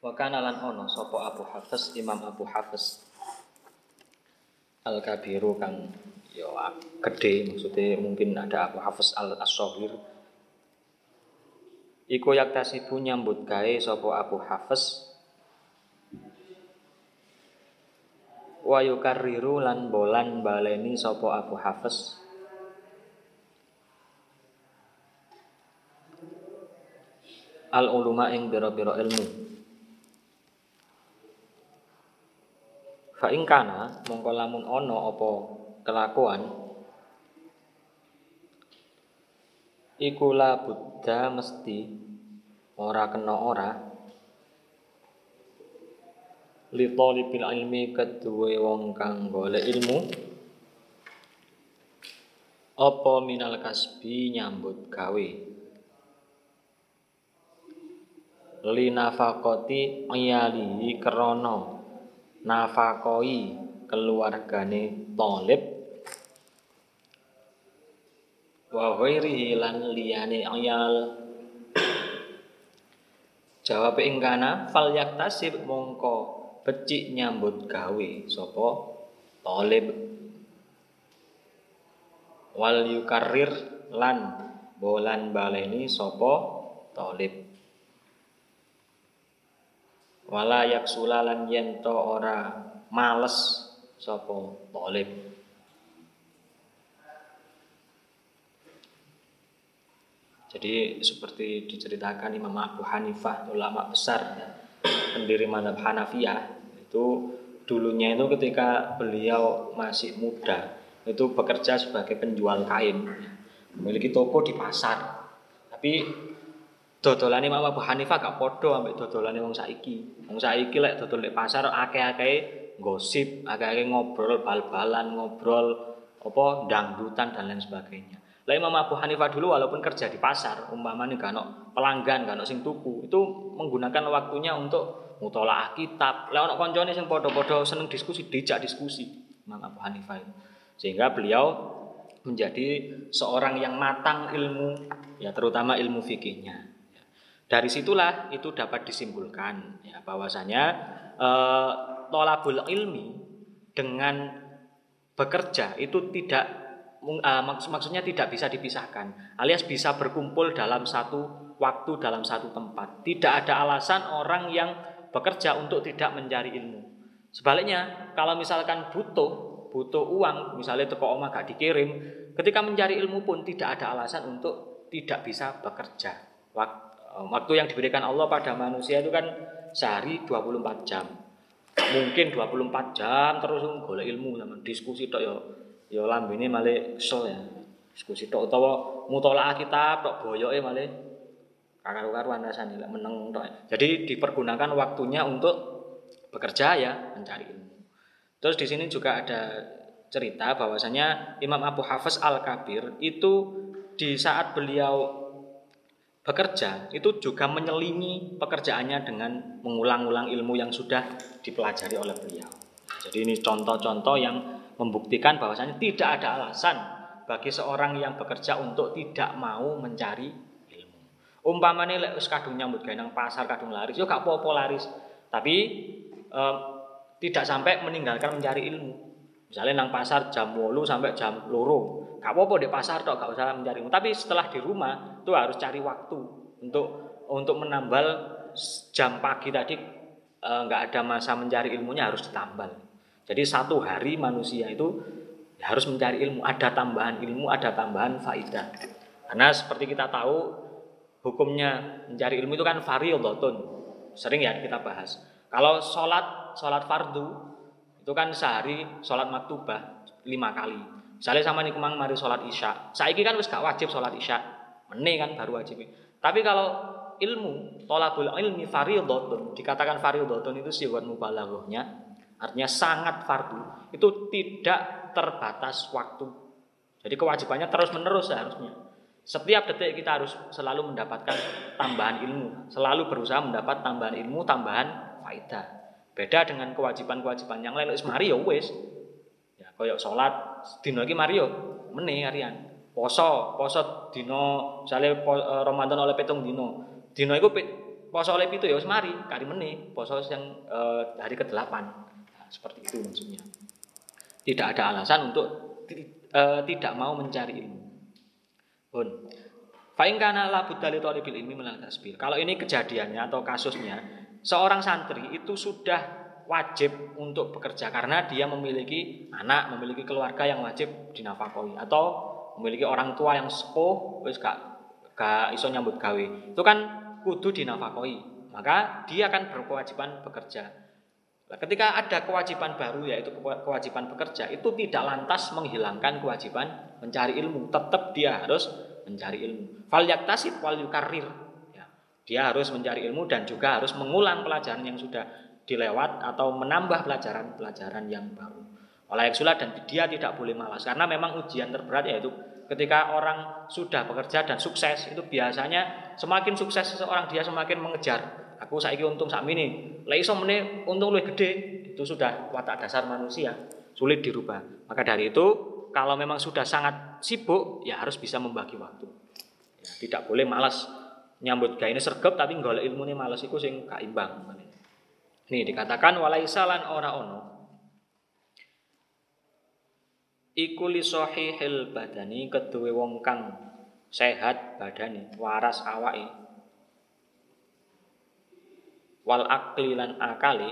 Wa kana lan ono sapa Abu Hafiz Imam Abu Hafiz Al Kabiru kang yo gede maksudnya mungkin ada Abu Hafiz Al Asohir Iku yak tasibu nyambut gawe sapa Abu Hafiz wa yukarriru lan bolan baleni sapa Abu Hafiz al uluma ing biro-biro ilmu. Fa ing kana mongko lamun ana apa kelakuan iku la buddha mesti ora kena ora li talibil ilmi kedue wong kang golek ilmu apa minal kasbi nyambut gawe li nafakoti iyalihi krana nafakoi keluargane talib. Wa ghairihi lan liyane ayal jawab ing kana fal yaktasib mongko becik nyambut gawe sapa talib. Wal yukarrir lan bolan baleni sapa talib wala ora males sapa talib. Jadi seperti diceritakan Imam Abu Hanifah ulama besar pendiri madhab Hanafiyah itu dulunya itu ketika beliau masih muda itu bekerja sebagai penjual kain memiliki toko di pasar. Tapi dodolan Imam Abu Hanifah gak podo ambek dodolan wong saiki. Wong saiki lek dodol di pasar akeh-akeh gosip, akeh-akeh ngobrol bal-balan, ngobrol apa dangdutan dan lain sebagainya. Lah Imam Abu Hanifah dulu walaupun kerja di pasar, umpamanya gak ono pelanggan, gak ono sing tuku, itu menggunakan waktunya untuk mutolaah kitab. Lah ono koncone sing padha-padha seneng diskusi, dijak diskusi Imam Abu Hanifah itu. Sehingga beliau menjadi seorang yang matang ilmu ya terutama ilmu fikihnya. Dari situlah itu dapat disimpulkan ya bahwasanya eh, tolabul ilmi dengan bekerja itu tidak uh, maks maksudnya tidak bisa dipisahkan alias bisa berkumpul dalam satu waktu dalam satu tempat. Tidak ada alasan orang yang bekerja untuk tidak mencari ilmu. Sebaliknya, kalau misalkan butuh butuh uang, misalnya toko oma gak dikirim, ketika mencari ilmu pun tidak ada alasan untuk tidak bisa bekerja. Waktu waktu yang diberikan Allah pada manusia itu kan sehari 24 jam. Mungkin 24 jam terus golek ilmu zaman diskusi tok ya ya lambene malah kesel ya. Diskusi tok utawa mutolaah kitab tok boyoke malah kakar-karuan rasane lek meneng tok. Jadi dipergunakan waktunya untuk bekerja ya mencari ilmu. Terus di sini juga ada cerita bahwasanya Imam Abu Hafiz Al-Kabir itu di saat beliau bekerja itu juga menyelingi pekerjaannya dengan mengulang-ulang ilmu yang sudah dipelajari oleh beliau. Jadi ini contoh-contoh yang membuktikan bahwasanya tidak ada alasan bagi seorang yang bekerja untuk tidak mau mencari ilmu. Umpamanya lek wis kadung nyambut gawe nang pasar kadung laris, yo gak apa-apa laris. Tapi eh, tidak sampai meninggalkan mencari ilmu. Misalnya nang pasar jam 8 sampai jam loro, gak apa-apa di pasar tok gak usah mencari. Tapi setelah di rumah itu harus cari waktu untuk untuk menambal jam pagi tadi nggak e, ada masa mencari ilmunya harus ditambal. Jadi satu hari manusia itu harus mencari ilmu, ada tambahan ilmu, ada tambahan faidah. Karena seperti kita tahu hukumnya mencari ilmu itu kan fardhotun. Sering ya kita bahas. Kalau sholat sholat fardu itu kan sehari sholat maktubah lima kali. Misalnya sama nih kemang mari sholat isya. Saiki kan wis gak wajib sholat isya. Meneh kan baru wajib. Tapi kalau ilmu, tolabul ilmi fardhotun, dikatakan fardhotun itu siwat mubalaghahnya artinya sangat fardu itu tidak terbatas waktu. Jadi kewajibannya terus-menerus seharusnya. Setiap detik kita harus selalu mendapatkan tambahan ilmu, selalu berusaha mendapat tambahan ilmu, tambahan faedah. Beda dengan kewajiban-kewajiban yang lain, wis mari ya wis. Ya koyok salat dino iki mari yo meneh harian. poso, poso dino misalnya po, e, Ramadan oleh petung dino. Dino itu poso oleh pitu ya wis mari, kari meneh poso yang e, hari ke-8. Nah, seperti itu maksudnya. Tidak ada alasan untuk e, tidak mau mencari ilmu. Pun. Fa'in kana la budali talibil ilmi melal tasbih. Kalau ini kejadiannya atau kasusnya, seorang santri itu sudah wajib untuk bekerja karena dia memiliki anak, memiliki keluarga yang wajib dinafkahi atau memiliki orang tua yang sepuh wis gak gak iso nyambut gawe. Itu kan kudu dinafkahi. Maka dia akan berkewajiban bekerja. Nah, ketika ada kewajiban baru yaitu kewajiban bekerja itu tidak lantas menghilangkan kewajiban mencari ilmu. Tetap dia harus mencari ilmu. Fal yaktasib wal yukarrir. Dia harus mencari ilmu dan juga harus mengulang pelajaran yang sudah dilewat atau menambah pelajaran-pelajaran yang baru. Oleh sulat dan dia tidak boleh malas. Karena memang ujian terberat yaitu ketika orang sudah bekerja dan sukses itu biasanya semakin sukses seseorang dia semakin mengejar. Aku saiki untung sak ini iso meneh untung lebih gede itu sudah watak dasar manusia. Sulit dirubah. Maka dari itu kalau memang sudah sangat sibuk ya harus bisa membagi waktu. Ya, tidak boleh malas nyambut ini sergap tapi golek ini malas itu sing gak imbang. Ini dikatakan walaisalan ora ono. Iku li sahihil badani keduwe wong kang sehat badane waras awake. Wal akli lan akali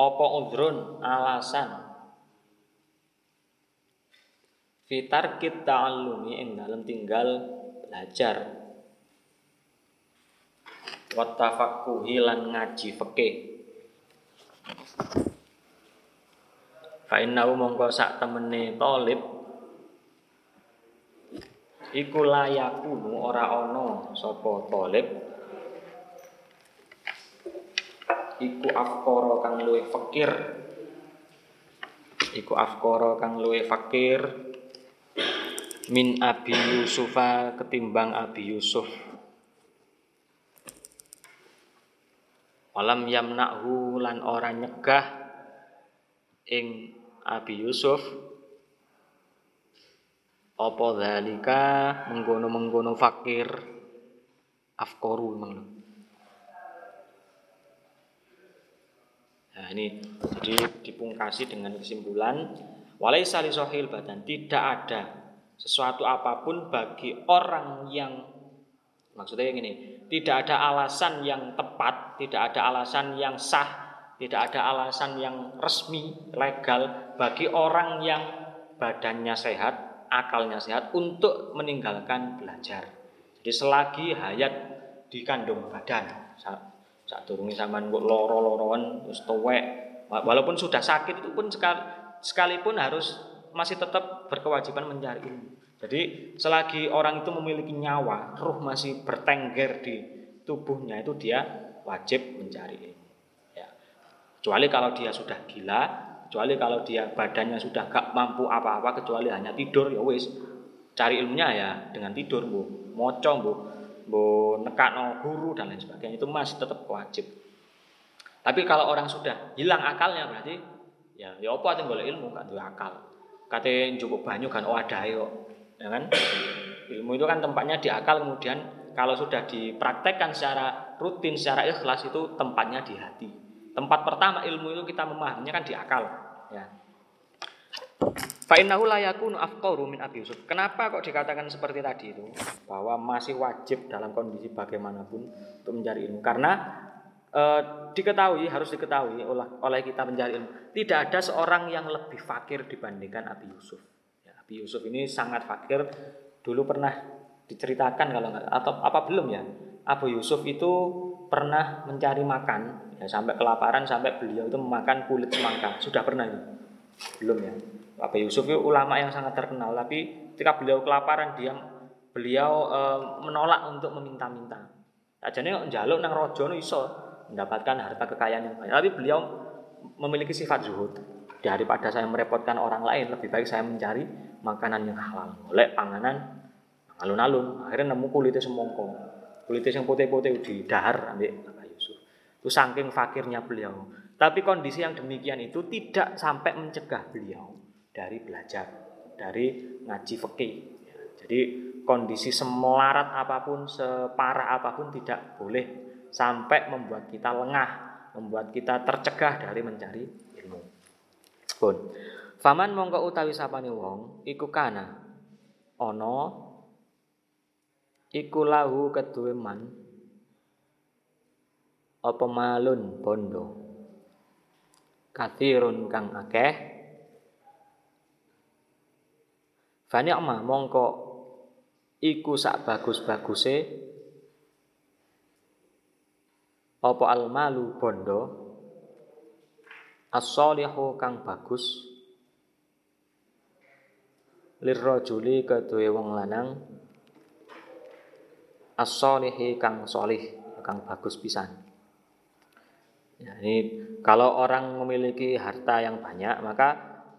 apa udrun alasan fitar kita ta'allumi ing dalam tinggal belajar. Wa lan ngaji fikih. Fa innahu mongko sak temene talib iku layakunu ora ana sapa talib. Iku afkara kang luwih fakir. Iku afkara kang luwih fakir min Abi Yusufa ketimbang Abi Yusuf. Walam yamna'hu lan ora nyegah ing Abi Yusuf. Apa dalika menggono-menggono fakir. Afkoru memang. Nah ini jadi dipungkasi dengan kesimpulan walai sali sohil badan. Tidak ada sesuatu apa pun bagi orang yang maksudnya yang ini tidak ada alasan yang tepat, tidak ada alasan yang sah, tidak ada alasan yang resmi, legal bagi orang yang badannya sehat, akalnya sehat untuk meninggalkan belajar. Jadi selagi hayat di kandung badan, saat, turunnya sama loro-loroan, terus walaupun sudah sakit itu pun sekal, sekalipun harus masih tetap berkewajiban mencari ilmu. Jadi selagi orang itu memiliki nyawa, ruh masih bertengger di tubuhnya itu dia wajib mencari ilmu. Ya. Kecuali kalau dia sudah gila, kecuali kalau dia badannya sudah gak mampu apa-apa kecuali hanya tidur ya wis. Cari ilmunya ya dengan tidur, Bu. Moco, Bu. Bu nekakno guru dan lain sebagainya itu masih tetap wajib. Tapi kalau orang sudah hilang akalnya berarti ya ya apa tinggal ilmu kan tuh akal. Kate cukup banyak kan oh ada yo ya kan ilmu itu kan tempatnya di akal kemudian kalau sudah dipraktekkan secara rutin secara ikhlas itu tempatnya di hati tempat pertama ilmu itu kita memahaminya kan di akal ya Fa innahu la afqaru min Abi Yusuf. Kenapa kok dikatakan seperti tadi itu? Bahwa masih wajib dalam kondisi bagaimanapun untuk mencari ilmu. Karena e, diketahui, harus diketahui oleh, oleh kita mencari ilmu. Tidak ada seorang yang lebih fakir dibandingkan Abi Yusuf. Nabi Yusuf ini sangat fakir. Dulu pernah diceritakan kalau nggak atau apa belum ya? Abu Yusuf itu pernah mencari makan ya sampai kelaparan sampai beliau itu memakan kulit semangka. Sudah pernah? Belum ya. Abu Yusuf itu ulama yang sangat terkenal tapi ketika beliau kelaparan dia beliau e, menolak untuk meminta-minta. Ajane njaluk nang raja iso mendapatkan harta kekayaan yang banyak. Tapi beliau memiliki sifat zuhud. Daripada saya merepotkan orang lain, lebih baik saya mencari makanan yang halal. Oleh panganan alun-alun, akhirnya nemu kulitnya semongko. Kulitnya yang putih-putih di dahar ambil Yusuf. Itu saking fakirnya beliau. Tapi kondisi yang demikian itu tidak sampai mencegah beliau dari belajar, dari ngaji fikih. Jadi kondisi semelarat apa pun, separah apa pun tidak boleh sampai membuat kita lengah, membuat kita tercegah dari mencari ilmu. Pun. Faman mongko utawi sapane wong iku kana ana iku lahu keduwe man apa malun bondo kathirun kang akeh Fani'ma mongko iku sak bagus-baguse apa almalu? Bondo. As-solihu kang bagus. Lirrajuli kedue wong lanang. As-solihi kang solih kang bagus pisan. Ya, ini kalau orang memiliki harta yang banyak, maka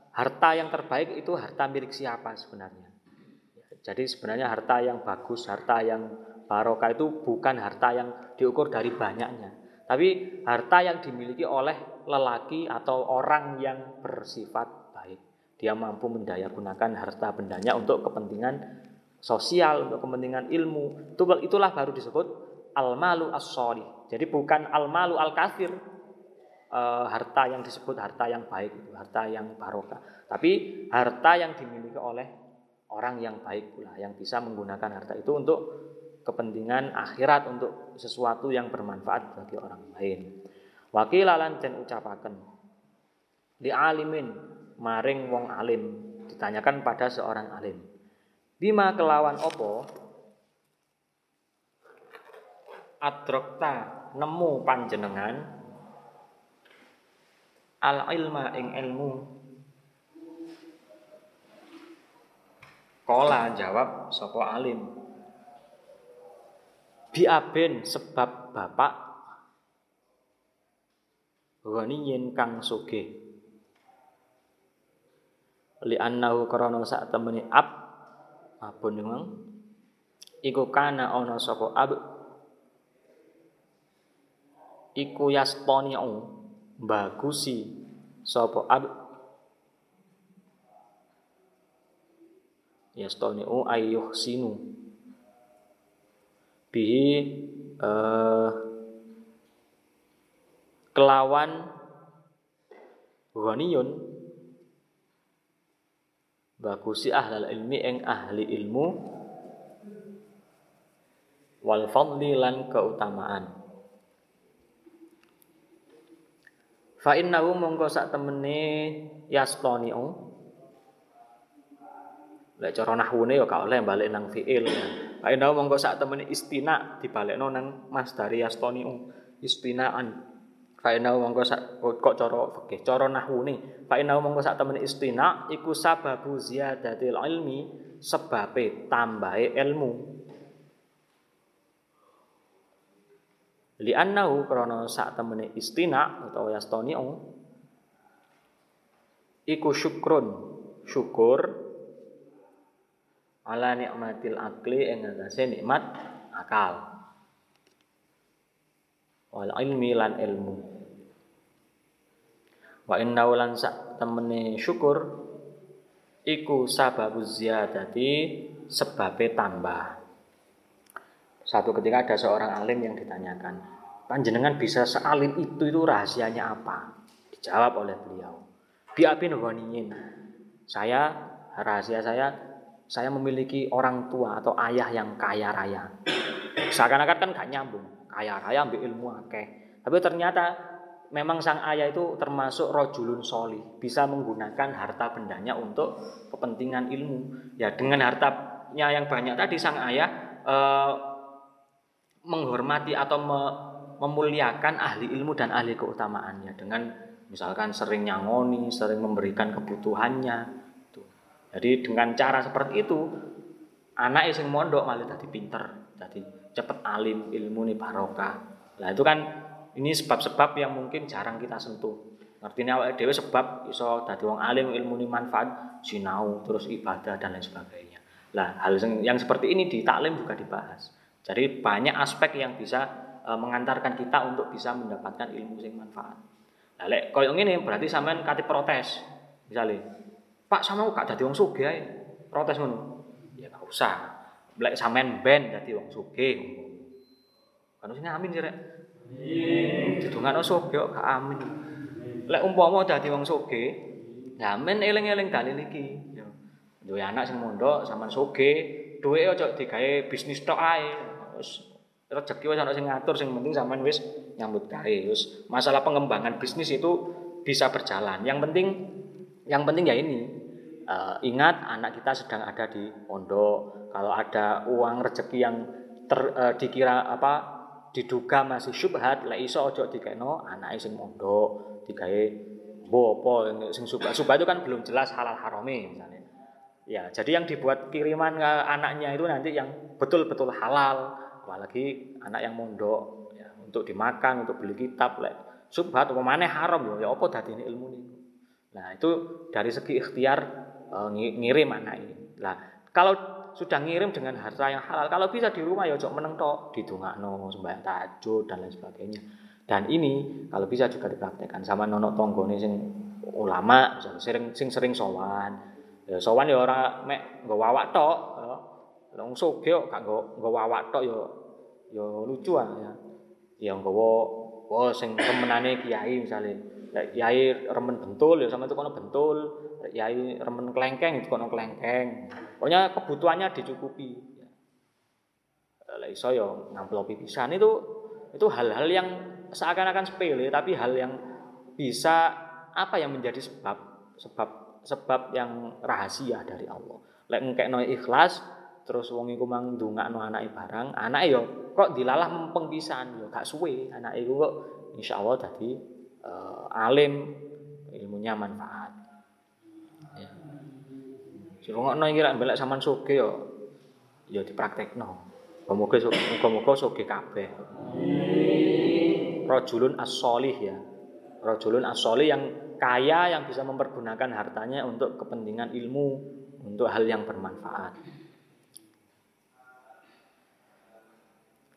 harta yang terbaik itu harta milik siapa sebenarnya. Ya, jadi sebenarnya harta yang bagus, harta yang barokah itu bukan harta yang diukur dari banyaknya, tapi harta yang dimiliki oleh lelaki atau orang yang bersifat baik. Dia mampu mendayagunakan harta bendanya untuk kepentingan sosial, untuk kepentingan ilmu. Itulah baru disebut al-malu as Jadi bukan al-malu al-kafir, uh, harta yang disebut harta yang baik harta yang barokah. Tapi harta yang dimiliki oleh orang yang baik pula, yang bisa menggunakan harta itu untuk kepentingan akhirat, untuk sesuatu yang bermanfaat bagi orang lain. Wakilalan dan ucapaken di alimin maring wong alim ditanyakan pada seorang alim. Bima kelawan opo adrokta nemu panjenengan al ilma ing ilmu Kola jawab sopo alim Biaben sebab bapak. Ghaniyin kang suge Li annahu krana sak temeni ab. Abun memang Iku kana ana sapa ab? Iku yastoni'u bagusi sapa ab? Yastoni'u ayyuh sinu bihi uh, kelawan ghaniyun. Bagusi ahlal ilmi eng ahli ilmu. Wal fadli lan keutamaan. Fa innahu mongko sak temene yastoni'u Lek cara nahwune ya gak oleh balik nang fiil. Fa innahu mongko sak temene istina dibalekno nang masdari yastoni'u istinaan. Fa innahu mongko sak kok cara fikih, cara nahwune. Fa innahu mongko sak temene istina iku sababu ziyadatil ilmi sebabe tambahe ilmu. li annahu krana sak temene istina utawa yastoni'u iku syukrun syukur ala nikmatil akli ing atase nikmat akal wal ilmi lan ilmu wa inna lan sak temene syukur iku sababuz ziyadati sebabe tambah satu ketika ada seorang alim yang ditanyakan, panjenengan bisa sealim itu itu rahasianya apa? Dijawab oleh beliau. Biapin. Saya rahasia saya saya memiliki orang tua atau ayah yang kaya raya. Seakan-akan kan gak nyambung. Kaya raya ambil ilmu akeh. Tapi ternyata memang sang ayah itu termasuk rojulun soli, bisa menggunakan harta bendanya untuk kepentingan ilmu. Ya dengan hartanya yang banyak tadi sang ayah eh, menghormati atau me, memuliakan ahli ilmu dan ahli keutamaannya dengan misalkan sering nyangoni, sering memberikan kebutuhannya. Jadi dengan cara seperti itu anak yang mondok malah jadi pinter, jadi cepet alim ilmu nih barokah. Nah itu kan ini sebab-sebab yang mungkin jarang kita sentuh. Artinya awake dhewe sebab iso dadi wong alim ilmu nih manfaat sinau terus ibadah dan lain sebagainya. Lah hal yang seperti ini di taklim juga dibahas. Jadi banyak aspek yang bisa e, mengantarkan kita untuk bisa mendapatkan ilmu yang manfaat. Lah lek koyo ngene berarti sampean kate protes. Misale, Pak sama gak dadi wong sugih ae. Protes ngono. Ya gak usah. Lek sampean ben dadi wong sugih. Kan sing amin sih rek. Didongakno sugih kok gak amin. Lek umpama dadi wong sugih, ya men eling-eling dalil iki. Ya. Duwe anak sing mondok sampean sugih, duwe aja digawe bisnis tok ae. Wis rezeki wis ana sing ngatur, sing penting sampean wis nyambut gawe. Wis masalah pengembangan bisnis itu bisa berjalan. Yang penting yang penting ya ini uh, ingat anak kita sedang ada di pondok. Kalau ada uang rezeki yang ter, uh, dikira apa diduga masih syubhat, lek iso ojo dikeno anake sing mondok, digawe bopo sing subhat. Subhat itu kan belum jelas halal harame misalnya. Ya, jadi yang dibuat kiriman ke anaknya itu nanti yang betul-betul halal, apalagi anak yang mondok ya, untuk dimakan, untuk beli kitab lek subhat apa maneh haram ya apa dadine ilmu niku. Nah, itu dari segi ikhtiar e, ngirim anak ini. Nah, kalau sudah ngirim dengan harta yang halal, kalau bisa di rumah ya cok meneng tok, didongakno sembahyang tahajud dan lain sebagainya. Dan ini kalau bisa juga dipraktekkan sama nono tonggone sing ulama, misalnya sering sing sering sowan, Ya sowan ya ora mek nggo wawak tok. Ya. Wong sugih kok gak nggo wawak tok ya ya lucu ah ya. Ya nggawa oh sing remenane kiai misale. Lek kiai remen bentul ya sama itu kono bentul. Kiai remen klengkeng itu kono klengkeng. Pokoknya kebutuhannya dicukupi. Lek iso ya ngamplopi pisan itu itu hal-hal yang seakan-akan sepele tapi hal yang bisa apa yang menjadi sebab sebab sebab yang rahasia dari Allah. Lek ngekekno ikhlas terus wong iku mang ndongakno anake barang, anake yo kok dilalah mempeng pisan yo gak suwe anake iku kok insyaallah dadi uh, alim ilmunya manfaat. Ngono iki lek mbelek sampean sugih yo yo dipraktekno. Muga-muga muga-muga sugih kabeh. Rajulun as-solih ya. Rajulun as-solih yang kaya yang bisa mempergunakan hartanya untuk kepentingan ilmu, untuk hal yang bermanfaat.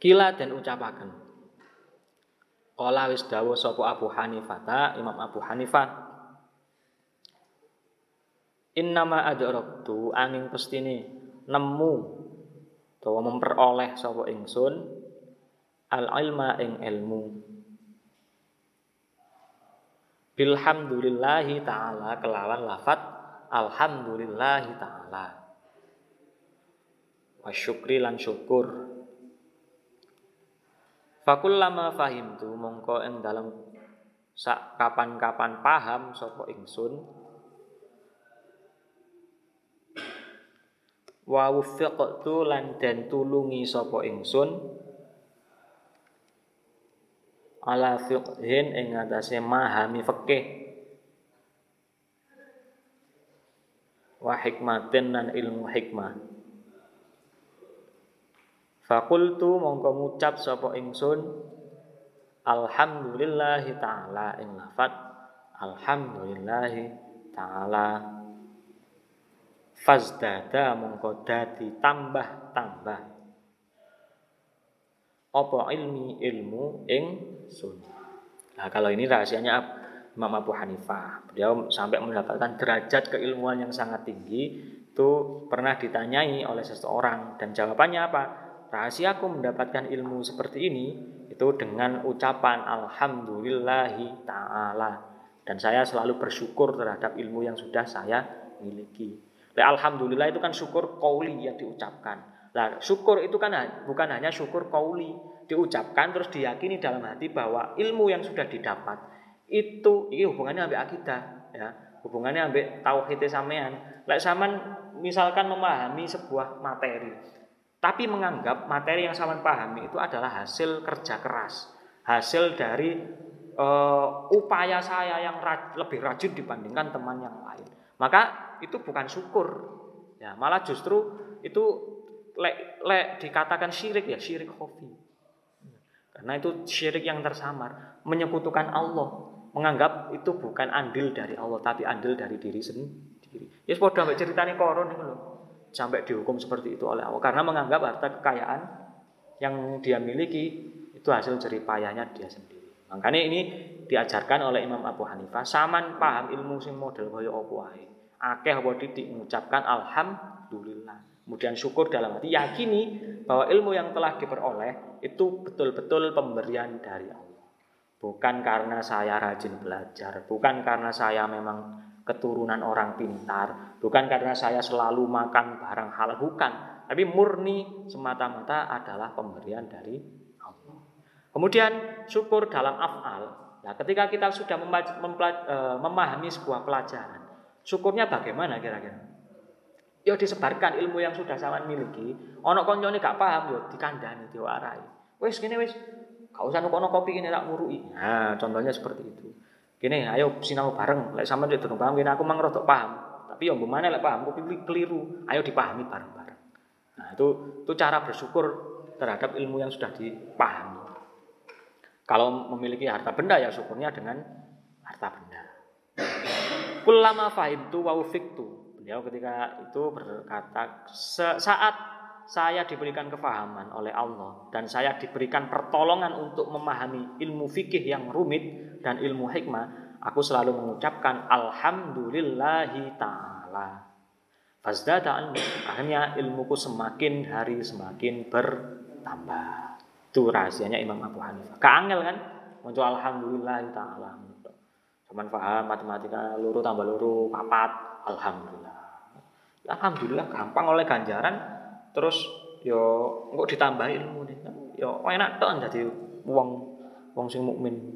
Kila dan ucapakan. Kala wis dawuh sapa Abu Hanifah, Imam Abu Hanifah. Innama adraktu angin pestine nemu utawa memperoleh sapa ingsun al ilma ing ilmu. Bilhamdulillahi ta'ala kelawan lafat Alhamdulillahi ta'ala. Wa syukri lan syukur. Fakullama fahimtu mongko ing dalam sak kapan-kapan paham sapa ingsun wa wufiqtu lan den tulungi sapa ingsun. Ala fiqhin ing atase mahami fikih. Wa hikmatin dan ilmu hikmah. Fakultu mongko ngucap sapa ingsun Alhamdulillahi taala ing lafat Alhamdulillahi taala Fazdada mongko dadi tambah-tambah apa ilmi ilmu ing sun. Nah, kalau ini rahasianya Imam Abu Hanifah. Beliau sampai mendapatkan derajat keilmuan yang sangat tinggi itu pernah ditanyai oleh seseorang dan jawabannya apa? Rahasiaku mendapatkan ilmu seperti ini itu dengan ucapan alhamdulillahi taala dan saya selalu bersyukur terhadap ilmu yang sudah saya miliki. Alhamdulillah itu kan syukur kauli yang diucapkan. Nah, syukur itu kan bukan hanya syukur kauli, diucapkan terus diyakini dalam hati bahwa ilmu yang sudah didapat itu ini hubungannya ambil akidah ya. Hubungannya ambil tauhid sampean. Lek sampean misalkan memahami sebuah materi tapi menganggap materi yang sampean pahami itu adalah hasil kerja keras hasil dari uh, upaya saya yang lebih rajin dibandingkan teman yang lain maka itu bukan syukur ya malah justru itu lek lek dikatakan syirik ya syirik khafi. Karena itu syirik yang tersamar, menyekutukan Allah, menganggap itu bukan andil dari Allah tapi andil dari diri sendiri. Ya padha ambek ceritane koron itu loh. Sampai dihukum seperti itu oleh Allah karena menganggap harta kekayaan yang dia miliki itu hasil jerih payahnya dia sendiri. Makanya ini diajarkan oleh Imam Abu Hanifah, saman paham ilmu sing model kaya apa wae. Akeh apa titik mengucapkan alhamdulillah. Kemudian syukur dalam hati yakini bahwa ilmu yang telah diperoleh itu betul-betul pemberian dari Allah. Bukan karena saya rajin belajar, bukan karena saya memang keturunan orang pintar, bukan karena saya selalu makan barang halal, bukan. Tapi murni semata-mata adalah pemberian dari. Kemudian syukur dalam af'al. Nah, ketika kita sudah e, memahami sebuah pelajaran, syukurnya bagaimana kira-kira? Ya disebarkan ilmu yang sudah saya miliki. Ono koncone gak paham yo dikandani, diwarai. Wes gini wes, kau usah nukono kopi ini tak murui. Nah, contohnya seperti itu. Gini, ayo sinau bareng. Lek sama itu paham, gini aku mang rotok paham. Tapi yang mana lek paham, aku keliru. Ayo dipahami bareng-bareng. Nah, itu itu cara bersyukur terhadap ilmu yang sudah dipahami. Kalau memiliki harta benda ya syukurnya dengan harta benda. Kulama fahim tu wa tu. Beliau ketika itu berkata saat saya diberikan kefahaman oleh Allah dan saya diberikan pertolongan untuk memahami ilmu fikih yang rumit dan ilmu hikmah, aku selalu mengucapkan alhamdulillahi taala. Fazdada akhirnya ilmuku semakin hari semakin bertambah. Itu rahasianya Imam Abu Hanifah. Keangel kan? Muncul alhamdulillahi taala. Cuman paham matematika luru tambah luru papat, alhamdulillah. Alhamdulillah gampang oleh ganjaran terus yo engko ditambah ilmu nih yo enak tok jadi wong wong sing mukmin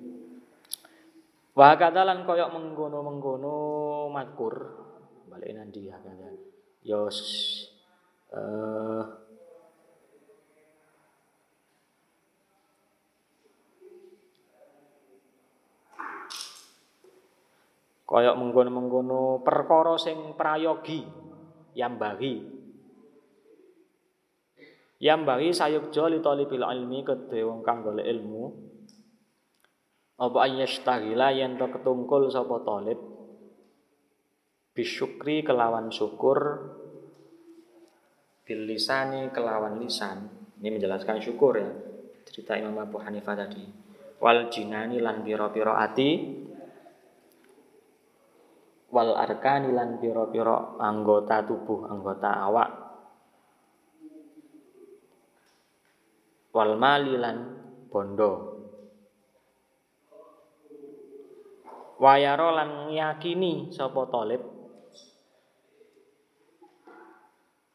wa kadalan koyok menggono-menggono makur balik nanti ya kan yo uh, koyok menggono-menggono perkara sing prayogi yang bagi yang bagi sayuk joli tolibil ilmi kedhe wong kang golek ilmu. Apa ayyastaghila yen to ketungkul sapa talib? Bisyukri kelawan syukur. Bilisani kelawan lisan. Ini menjelaskan syukur ya. Cerita Imam Abu Hanifah tadi. Wal jinani lan piro-piro ati wal arkani lan piro-piro anggota tubuh anggota awak. Wal malilan bondo. Wayaro lan ngiyakini sapa talib?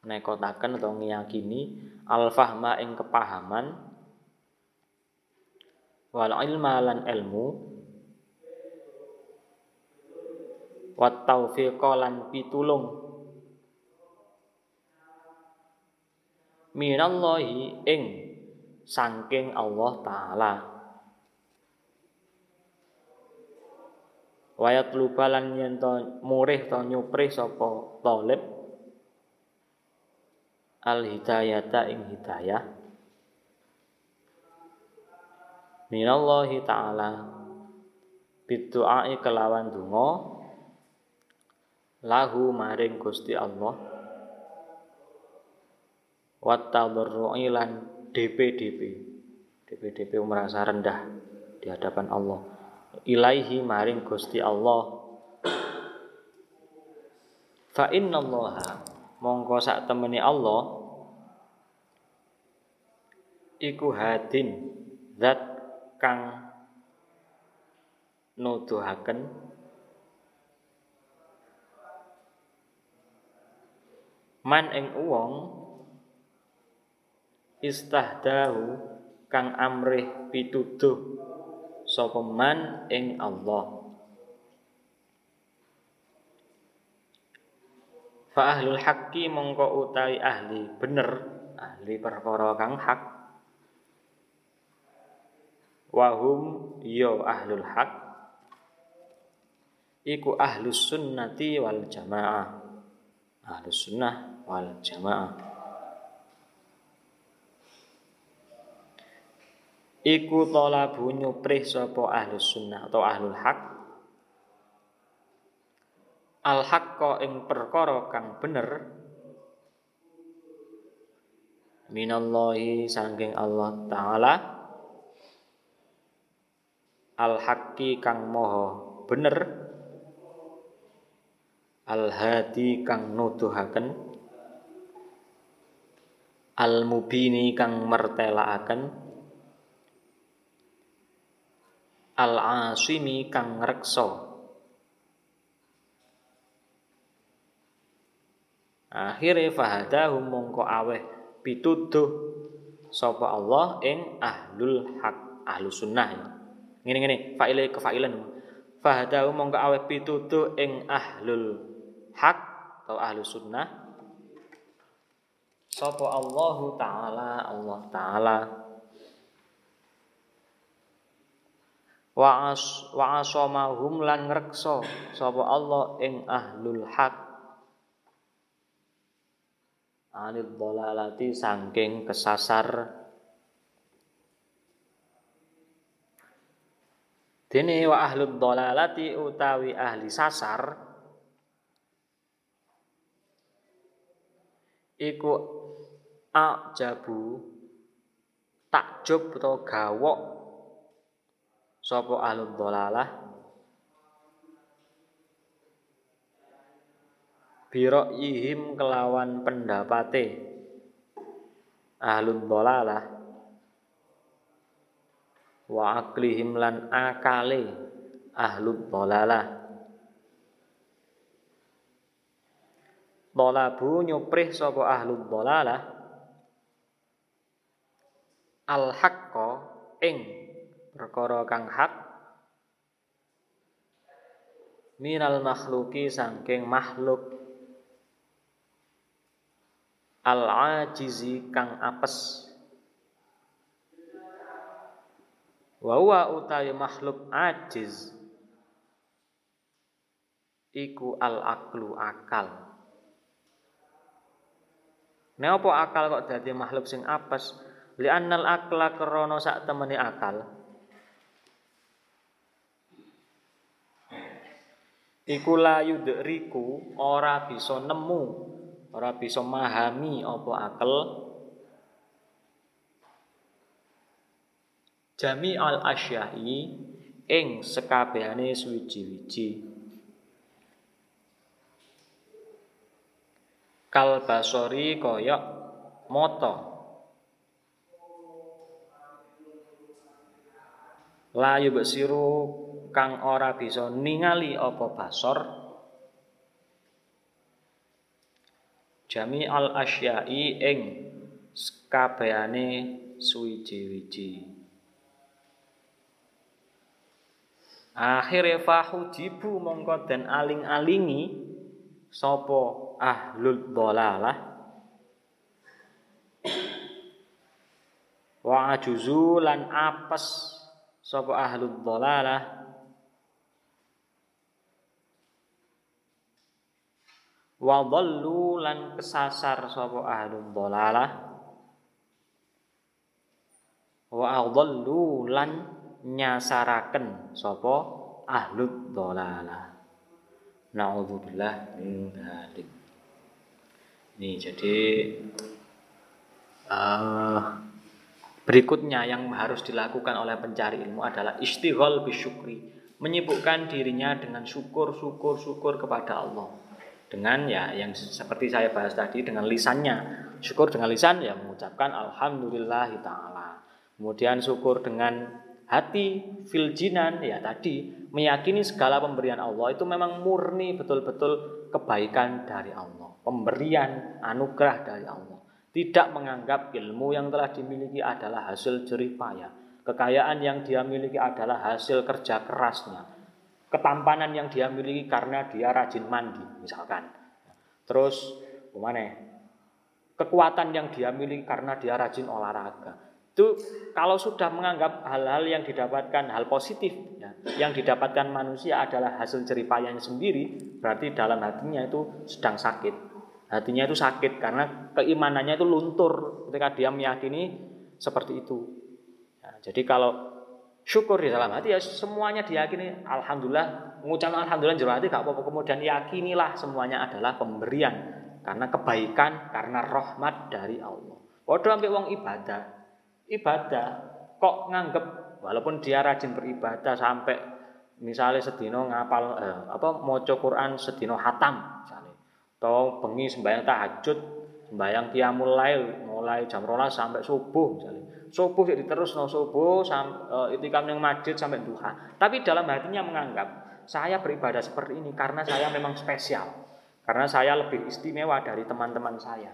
Nekotaken atau ngiyakini al fahma ing kepahaman. Wal ilma lan ilmu wat taufiqa lan pitulung. Minallahi ing saking Allah taala. Wayat lubalan yen to murih to nyuprih sapa talib. Al hidayata ing hidayah. Minallahi taala. Bidu'ai kelawan donga lahu maring Gusti Allah wa tadarru'i lan DP-DP. DP-DP merasa rendah di hadapan Allah. Ilaihi maring Gusti Allah. Fa innallaha mongko sak temeni Allah iku hadin zat kang nuduhaken man ing wong istahdahu kang amrih pituduh sapa man ing Allah. Fa ahlul haqqi mongko utawi ahli bener ahli perkara kang hak. Wahum yo ya ahlul haq iku ahlus sunnati wal jamaah. Ahlus sunnah wal jamaah. Iku talabu nyuprih sapa ahlus sunnah atau ahlul hak al haqqa ing perkara kang bener. Minallahi sangking Allah taala. Al haqqi kang moho bener. Al hadi kang nuduhaken al mubini kang mertelaaken al asimi kang reksa akhire fahadahum mongko aweh pituduh sapa Allah ing ahlul hak ahlu sunnah ya. Ngene ngene faile kefailan. Fahadahu mongko aweh pituduh ing ahlul hak atau ahlu sunnah sapa Allah taala Allah taala. Wa as wa asamahum lan ngreksa sapa Allah ing ahlul hak anil dolalati sangking kesasar. Dene wa ahlud dolalati utawi ahli sasar. Iku ajabu takjub utawa gawok sapa ahlud dolalah ihim kelawan pendapate ahlul dolalah wa aklihim lan akale ahlul dolalah Dolabu nyuprih sapa ahlul dolalah al haqqo ing perkara kang hak minal makhluki saking makhluk. Al-ajizi kang apes. Wa huwa utawi makhluk ajiz. Iku al-aqlu akal. Nek apa akal kok dadi makhluk sing apes li annal akla krana sak temene akal. Iku la yudriku ora bisa nemu ora bisa memahami apa akal. Jami al asyahi ing sekabehane suwiji-wiji. Kal basori koyok moto layu besiru kang ora bisa ningali apa basor. Jami al asyai ing kabehane suwiji-wiji. Akhire fahujibu mongko den aling-alingi sapa ahlul dhalalah. Wa ajuzu lan apes sapa ahlul dhalalah wa dhallu lan kesasar sapa ahlul dhalalah wa adallu lan nyasaraken sapa ahlul dhalalah naudzubillah min dzalik ini jadi uh, berikutnya yang harus dilakukan oleh pencari ilmu adalah istighol bisyukri menyibukkan dirinya dengan syukur syukur syukur kepada Allah. Dengan ya yang seperti saya bahas tadi dengan lisannya. Syukur dengan lisan ya mengucapkan alhamdulillah taala. Kemudian syukur dengan hati filjinan ya tadi meyakini segala pemberian Allah itu memang murni betul-betul kebaikan dari Allah pemberian anugerah dari Allah tidak menganggap ilmu yang telah dimiliki adalah hasil jerih payah kekayaan yang dia miliki adalah hasil kerja kerasnya ketampanan yang dia miliki karena dia rajin mandi misalkan. Terus gimana? Kekuatan yang dia miliki karena dia rajin olahraga. Itu kalau sudah menganggap hal-hal yang didapatkan hal positif ya, yang didapatkan manusia adalah hasil jeripayanya sendiri, berarti dalam hatinya itu sedang sakit. Hatinya itu sakit karena keimanannya itu luntur ketika dia meyakini seperti itu. Ya, jadi kalau syukur di dalam hati ya semuanya diyakini alhamdulillah mengucapkan alhamdulillah jero hati gak apa-apa kemudian yakinilah semuanya adalah pemberian karena kebaikan karena rahmat dari Allah. Padha ambek wong ibadah. Ibadah kok nganggep walaupun dia rajin beribadah sampai misalnya sedino ngapal eh, apa maca Quran sedino hatam atau bengi sembahyang tahajud sembahyang qiyamul lail mulai jam rolas sampai subuh misalnya subuh jadi terus no subuh sampai uh, itikam yang masjid sampai duha tapi dalam hatinya menganggap saya beribadah seperti ini karena saya memang spesial karena saya lebih istimewa dari teman-teman saya.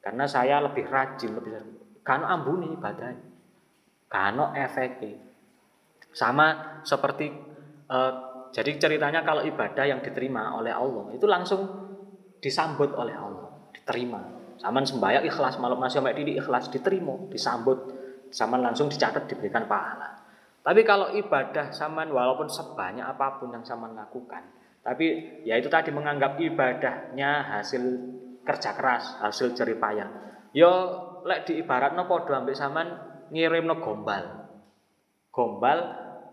Karena saya lebih rajin, lebih karena ambuni ibadahnya. Karena efeknya. Sama seperti uh, jadi ceritanya kalau ibadah yang diterima oleh Allah itu langsung disambut oleh Allah, diterima. Sama sembahyang ikhlas malam masih sampai di ikhlas diterima, disambut, sama langsung dicatat diberikan pahala. Tapi kalau ibadah saman walaupun sebanyak apa pun yang saman lakukan, tapi ya itu tadi menganggap ibadahnya hasil kerja keras, hasil jerih payah. Yo lek di no podo ambek saman no gombal. Gombal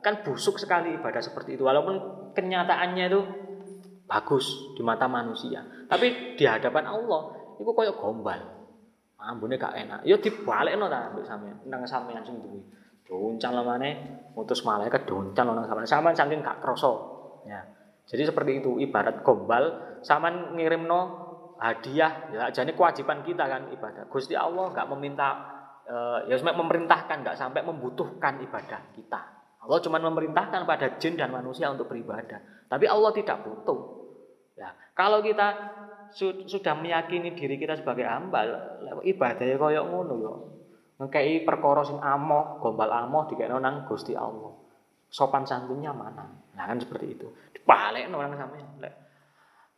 kan busuk sekali ibadah seperti itu walaupun kenyataannya itu bagus di mata manusia. Tapi di hadapan Allah itu koyo gombal. Ambune gak enak. Yo dibalekno ta ambek sampean, nang sampean sing duwe. Doncang lemane mutus malaikat doncang nang sampean. Sampean saking gak krasa. Ya. Jadi seperti itu ibarat gombal sama ngirimno hadiah ya jadi kewajiban kita kan ibadah. Gusti Allah nggak meminta uh, ya sampai memerintahkan nggak sampai membutuhkan ibadah kita. Allah cuma memerintahkan pada jin dan manusia untuk beribadah. Tapi Allah tidak butuh. Ya, kalau kita su sudah meyakini diri kita sebagai hamba, ibadah ya koyo ngono yo. Ngekei perkara sing amoh, gombal amoh dikekno nang Gusti Allah. Sopan santunnya mana? Nah kan seperti itu no orang sampean. Lek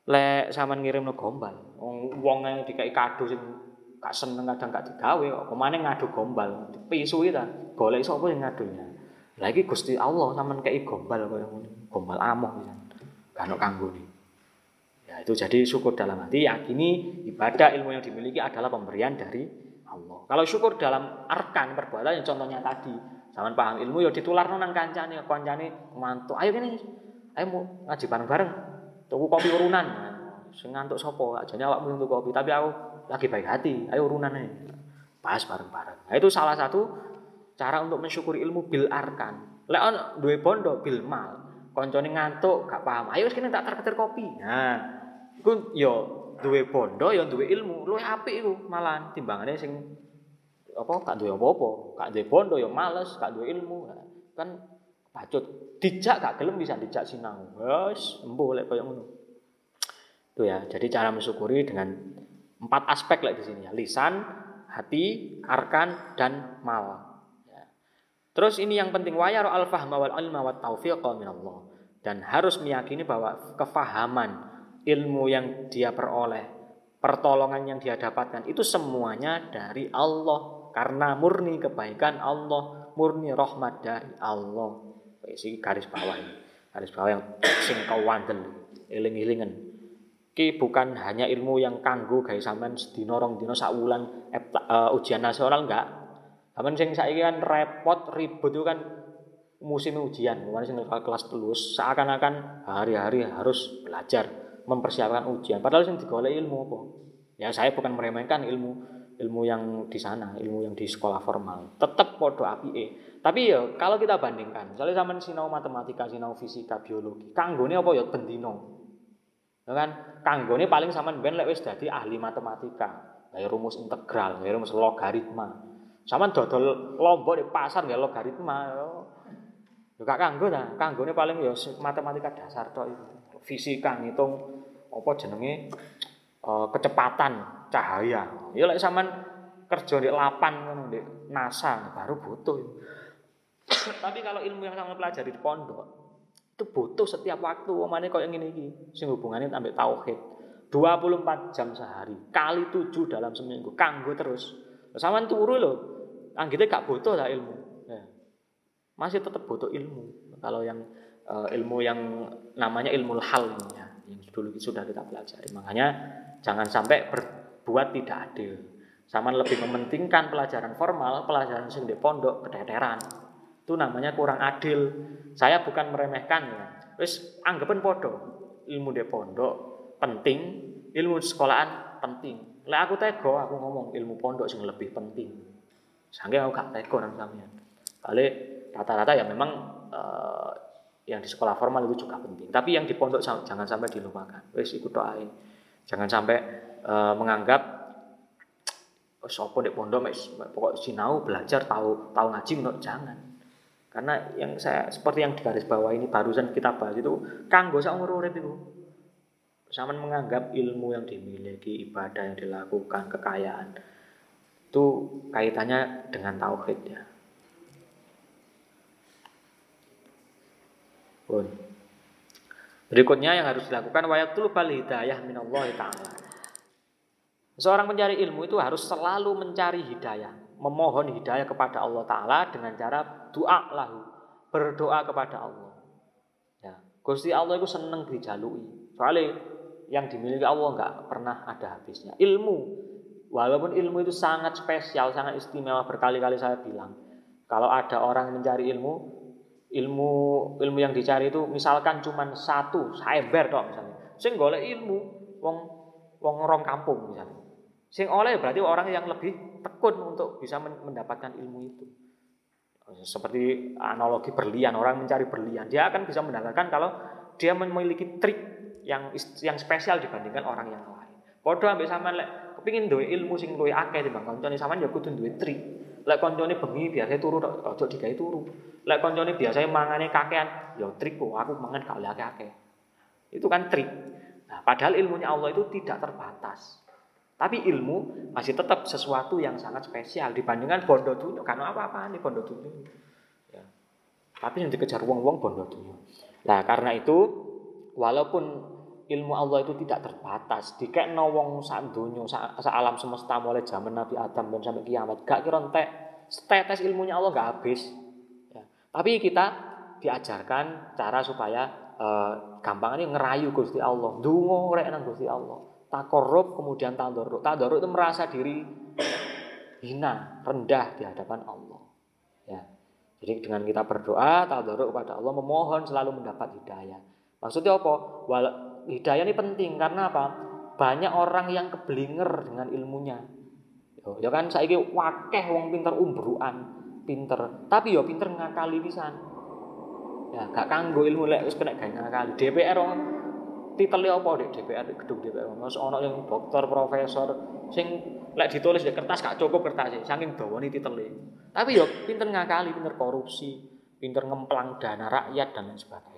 lek sampean ngirimno gombal. Wong dikai kado sing gak seneng kadang gak digawe kok ke mana ngadu gombal. Pisu ta. Golek sapa yang ngadunya. Lagi Gusti Allah sampean kei gombal kaya ngono. Gombal amoh. Gak ono kanggone. Ya itu jadi syukur dalam hati yakini ibadah ilmu yang dimiliki adalah pemberian dari Allah. Kalau syukur dalam arkan perbuatan yang contohnya tadi, zaman paham ilmu ya ditular nang kancane, kancane mantu. Ayo kene ayo mau ngaji bareng-bareng tuku kopi urunan sing ngantuk sapa ajane awakmu untuk kopi tapi aku lagi baik hati ayo urunan aja pas bareng-bareng nah, itu salah satu cara untuk mensyukuri ilmu bil arkan lek on duwe bondo bil mal koncone ngantuk gak paham ayo kene tak terketir kopi nah iku yo duwe bondo yo duwe ilmu luwih apik iku malah timbangane sing apa gak duwe apa-apa gak duwe bondo yo males gak duwe ilmu kan pacut dijak gak gelem bisa dijak sinau. Wes, embuh lek koyo ngono. Itu ya. Jadi cara mensyukuri dengan empat aspek lek di sini ya. Lisan, hati, arkan dan mal. Ya. Terus ini yang penting wayaru al-fahma wal ilma wat taufiqa min Allah. Dan harus meyakini bahwa kefahaman ilmu yang dia peroleh, pertolongan yang dia dapatkan itu semuanya dari Allah karena murni kebaikan Allah, murni rahmat dari Allah. Isi garis bawah ini. Garis bawah yang sing kawandel, eling-elingan. Ki bukan hanya ilmu yang kanggo gawe sampean sedina rong uh, ujian nasional enggak. Sampean sing saiki kan repot ribut itu kan musim ujian, sing kelas telus seakan-akan hari-hari harus belajar mempersiapkan ujian. Padahal sing digolek ilmu apa? Ya saya bukan meremehkan ilmu ilmu yang di sana, ilmu yang di sekolah formal. Tetap podo api tapi ya kalau kita bandingkan, misalnya sama sinau matematika, sinau fisika, biologi, kanggone apa ya bendino. Ya kan? Kanggone paling sama ben lek wis dadi ahli matematika, kayak rumus integral, kayak rumus logaritma. Sama dodol lombok di pasar nggak logaritma. Ya. Ya gak kanggo ta. Kanggone paling ya matematika dasar tok itu. Fisika ngitung apa jenenge uh, kecepatan cahaya. Ya lek sampean kerja di lapan ngono di NASA baru butuh. Tapi kalau ilmu yang sama pelajari di pondok itu butuh setiap waktu. Omane kok yang ini iki sing hubungannya sampai tauhid. 24 jam sehari kali 7 dalam seminggu kanggo terus. Sama turu loh. Anggite gak butuh lah ilmu. Masih tetap butuh ilmu. Kalau yang uh, ilmu yang namanya ilmu hal ya, yang dulu sudah kita pelajari. Makanya jangan sampai berbuat tidak adil. Sama lebih mementingkan pelajaran formal, pelajaran sing di pondok keteteran. Itu namanya kurang adil. Saya bukan meremehkan ya. Wis anggapan podo. Ilmu di pondok penting, ilmu sekolahan penting. Lek aku tego, aku ngomong ilmu pondok sing lebih penting. Sangge aku gak tego nang sampean. Kali rata-rata ya memang uh, yang di sekolah formal itu juga penting. Tapi yang di pondok jangan sampai dilupakan. Wes ikut doain. Jangan sampai uh, menganggap oh, sopo di pondok pokok sinau belajar tahu tahu ngaji menurut jangan. Karena yang saya seperti yang di garis bawah ini barusan kita bahas itu kanggo umur urip itu. Sama menganggap ilmu yang dimiliki, ibadah yang dilakukan, kekayaan itu kaitannya dengan tauhid ya. Pun. Berikutnya yang harus dilakukan wayatul bal hidayah minallahi taala. Seorang pencari ilmu itu harus selalu mencari hidayah memohon hidayah kepada Allah Ta'ala dengan cara doa lahu. Berdoa kepada Allah. Ya. Gusti Allah itu seneng dijalui. Soalnya yang dimiliki Allah nggak pernah ada habisnya. Ilmu, walaupun ilmu itu sangat spesial, sangat istimewa berkali-kali saya bilang. Kalau ada orang mencari ilmu, ilmu ilmu yang dicari itu misalkan cuma satu, cyber dong misalnya. Sing golek ilmu, wong wong orang kampung misalnya. Sing oleh berarti orang yang lebih tekun untuk bisa mendapatkan ilmu itu. Seperti analogi berlian, orang mencari berlian, dia akan bisa mendapatkan kalau dia memiliki trik yang yang spesial dibandingkan orang yang lain. Padha ambek sampean lek kepengin duwe ilmu sing luwih akeh timbang kancane sampean ya kudu duwe trik. Lek kancane bengi biasa turu ojo digawe turu. Lek kancane biasa mangane kakean, ya trik kok aku mangan gak oleh akeh-akeh. Itu kan trik. Nah, padahal ilmunya Allah itu tidak terbatas. Tapi ilmu masih tetap sesuatu yang sangat spesial dibandingkan bondo dunia. Karena apa-apa nih bondo dunia. Ya. Tapi yang dikejar wong-wong bondo dunia. Nah karena itu walaupun ilmu Allah itu tidak terbatas, dikekno wong sak donya, sak alam semesta mulai zaman Nabi Adam dan sampai kiamat, gak kira entek setetes ilmunya Allah gak habis. Ya. Tapi kita diajarkan cara supaya uh, gampang ini ngerayu Gusti Allah, dungo rek nang Gusti Allah takorup kemudian tadoruk. Tadoruk itu merasa diri hina, rendah di hadapan Allah. Ya. Jadi dengan kita berdoa, tadoruk kepada Allah, memohon selalu mendapat hidayah. Maksudnya apa? Wal hidayah ini penting karena apa? Banyak orang yang keblinger dengan ilmunya. Ya kan saya wakeh wong pinter umbruan, pinter. Tapi yo pinter ngakali pisan. Ya, gak kanggo ilmu lek wis kena gawe ngakali. DPR titele apa di DPR gedung DPR Mas ana yang dokter profesor sing lek ditulis di kertas gak cukup kertas sih saking dawane titele tapi yo pinter ngakali pinter korupsi pinter ngemplang dana rakyat dan lain sebagainya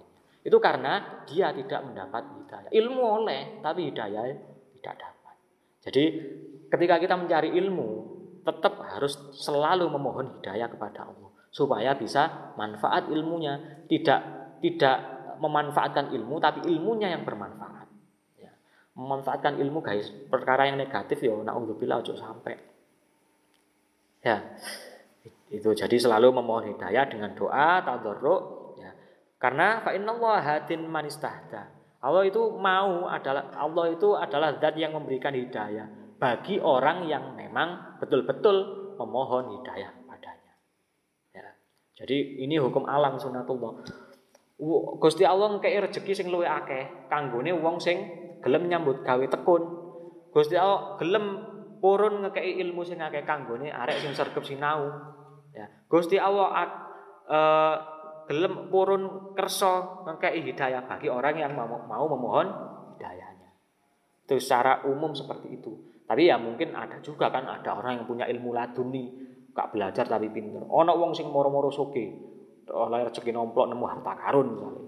itu karena dia tidak mendapat hidayah ilmu oleh tapi hidayah tidak dapat jadi ketika kita mencari ilmu tetap harus selalu memohon hidayah kepada Allah supaya bisa manfaat ilmunya tidak tidak memanfaatkan ilmu tapi ilmunya yang bermanfaat. Ya. Memanfaatkan ilmu guys, perkara yang negatif ya naudzubillah ojo sampai. Ya. Itu jadi selalu memohon hidayah dengan doa, tadarruk. Karena fa innallaha hadin manistahda. Allah itu mau adalah Allah itu adalah zat yang memberikan hidayah bagi orang yang memang betul-betul memohon hidayah padanya. Ya. Jadi ini hukum alam sunatullah. Gusti Allah ngekei rezeki sing luwih akeh kanggone wong sing gelem nyambut gawe tekun. Gusti Allah gelem purun ngekei ilmu sing akeh kanggone arek sing sergep sinau. Ya. Gusti Allah uh, gelem purun kersa ngekei hidayah bagi orang yang mau, mau memohon hidayahnya. Itu secara umum seperti itu. Tapi ya mungkin ada juga kan ada orang yang punya ilmu laduni, gak belajar tapi pinter. Ono wong sing moro-moro soge, oleh rezeki nomplok nemu harta karun misalnya.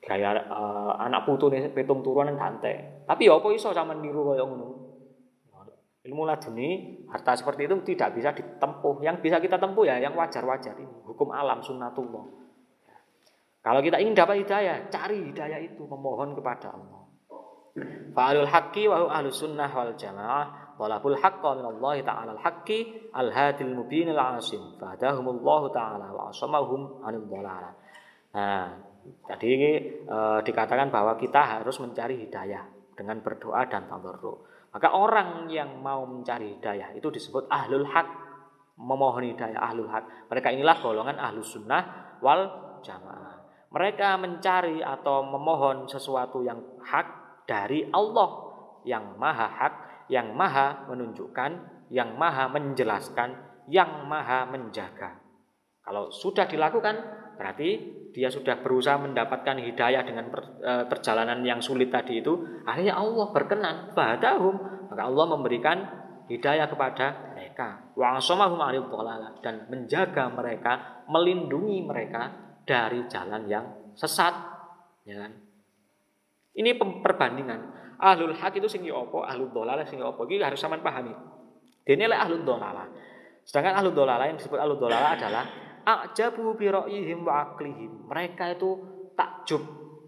Gaya uh, anak putu nih petung turunan tante. Tapi ya apa iso sama niru kaya ngono. Ilmu laduni harta seperti itu tidak bisa ditempuh. Yang bisa kita tempuh ya yang wajar-wajar ini. Hukum alam sunnatullah. Kalau kita ingin dapat hidayah, cari hidayah itu memohon kepada Allah. Fa'alul haqqi wa ahlus sunnah wal jamaah talabul haqqa min Allah taala al-haqqi al-hadil mubin al-asim fadahumullahu taala wa asamahum anil dhalalah. Nah, tadi e, dikatakan bahwa kita harus mencari hidayah dengan berdoa dan tadarruk. Maka orang yang mau mencari hidayah itu disebut ahlul haq, memohon hidayah ahlul haq. Mereka inilah golongan ahlus sunnah wal jamaah. Mereka mencari atau memohon sesuatu yang hak dari Allah yang maha hak yang maha menunjukkan, yang maha menjelaskan, yang maha menjaga. Kalau sudah dilakukan berarti dia sudah berusaha mendapatkan hidayah dengan e, perjalanan yang sulit tadi itu, akhirnya Allah berkenan, fahadahum, maka Allah memberikan hidayah kepada mereka. Wa asomahum dan menjaga mereka, melindungi mereka dari jalan yang sesat. Ya kan? Ini perbandingan. Ahlul hak itu sing opo, ahlul dolalah sing opo. Ini harus sama pahami. Dene lek ahlul dolalah. Sedangkan ahlul dolalah yang disebut ahlul dolalah adalah ajabu bi ra'yihim wa aklihim. Mereka itu takjub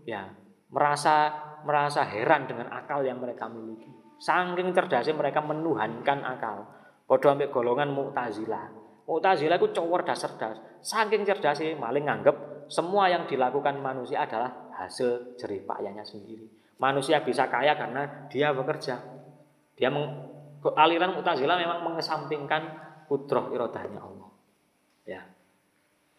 ya, merasa merasa heran dengan akal yang mereka miliki. Saking cerdasnya mereka menuhankan akal. Padha ambek golongan Mu'tazilah. Mu'tazilah itu cowor dasar cerdas. Saking cerdasnya maling nganggep semua yang dilakukan manusia adalah hasil jerih payahnya sendiri. Manusia bisa kaya karena dia bekerja. Dia meng, aliran Mu'tazilah memang mengesampingkan kudroh irodahnya Allah. Ya,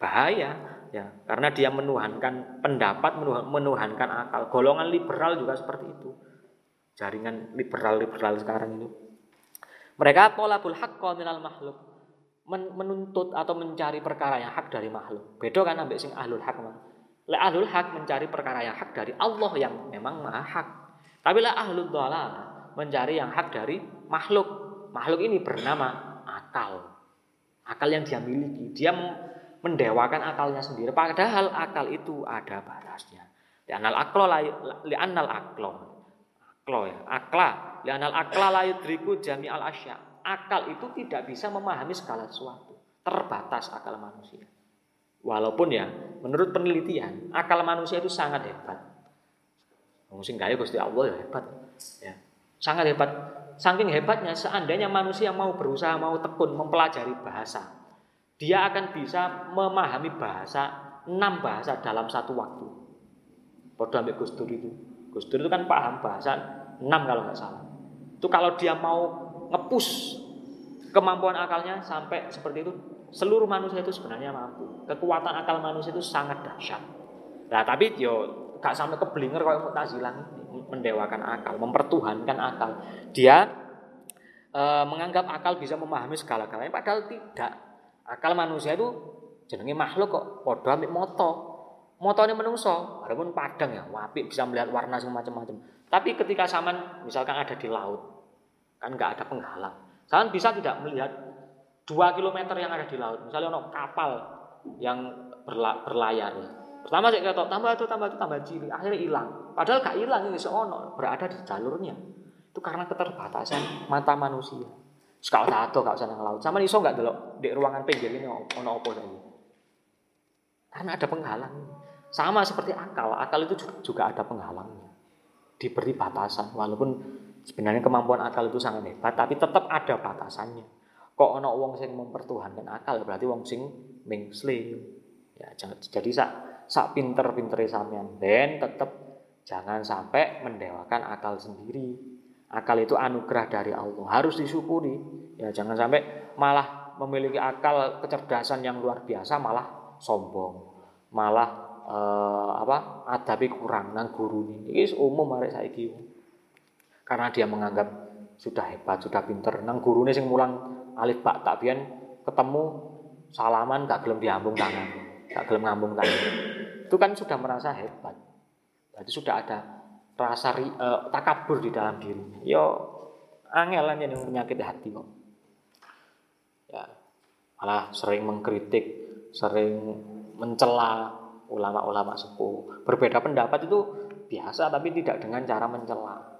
bahaya ya karena dia menuhankan pendapat menuhankan akal golongan liberal juga seperti itu jaringan liberal liberal sekarang ini mereka tolabul hak minal makhluk menuntut atau mencari perkara yang hak dari makhluk beda kan ambek sing ahlul hak le ahlul hak mencari perkara yang hak dari Allah yang memang maha hak tapi lah ahlul dolal mencari yang hak dari makhluk makhluk ini bernama akal akal yang dia miliki dia mendewakan akalnya sendiri. Padahal akal itu ada batasnya. Li'anal aklo li'anal aklo. Aklo ya, akla. Li'anal akla la yudriku jami'al asya. Akal itu tidak bisa memahami segala sesuatu. Terbatas akal manusia. Walaupun ya, menurut penelitian, akal manusia itu sangat hebat. Mungkin gaya Gusti Allah ya hebat. Ya. Sangat hebat. Saking hebatnya, seandainya manusia mau berusaha, mau tekun, mempelajari bahasa, dia akan bisa memahami bahasa enam bahasa dalam satu waktu. Pada ambil Gus itu. Gus itu kan paham bahasa enam kalau nggak salah. Itu kalau dia mau ngepus kemampuan akalnya sampai seperti itu, seluruh manusia itu sebenarnya mampu. Kekuatan akal manusia itu sangat dahsyat. Nah, tapi yo gak sampai keblinger kalau Mu'tazilah ini mendewakan akal, mempertuhankan akal. Dia e, menganggap akal bisa memahami segala-galanya padahal tidak. Akal manusia itu jenenge makhluk kok padha ambek moto. Motone menungso, walaupun padang ya, wapi bisa melihat warna semacam-macam. Tapi ketika saman misalkan ada di laut, kan nggak ada penghalang. Saman bisa tidak melihat dua kilometer yang ada di laut. Misalnya ono kapal yang berla, berlayar. Pertama saya kata tambah itu tambah itu tambah ciri, akhirnya hilang. Padahal gak hilang ini seono berada di jalurnya. Itu karena keterbatasan mata manusia. Sekau tato gak usah laut. Sama iso gak delok di ruangan pinggir ini ono opo saja. Karena ada penghalang. Sama seperti akal, akal itu juga ada penghalangnya. Diberi batasan walaupun sebenarnya kemampuan akal itu sangat hebat tapi tetap ada batasannya. Kok ono wong sing mempertuhankan akal berarti wong sing mingslim. Ya jadi sak sak pinter-pintere sampean dan tetap jangan sampai mendewakan akal sendiri Akal itu anugerah dari Allah, harus disyukuri. Ya jangan sampai malah memiliki akal kecerdasan yang luar biasa malah sombong, malah eh, apa? adabi kurang nang guru ini. Ini umum arek saiki. Karena dia menganggap sudah hebat, sudah pinter. Nang guru ini sing mulang alif bak tak bian ketemu salaman gak gelem diambung tangan, gak gelem ngambung tangan. Itu kan sudah merasa hebat. Berarti sudah ada rasa uh, takabur di dalam dirinya. Yo angelan yang penyakit hati kok. Ya, malah sering mengkritik, sering mencela ulama-ulama sepuh. Berbeda pendapat itu biasa tapi tidak dengan cara mencela.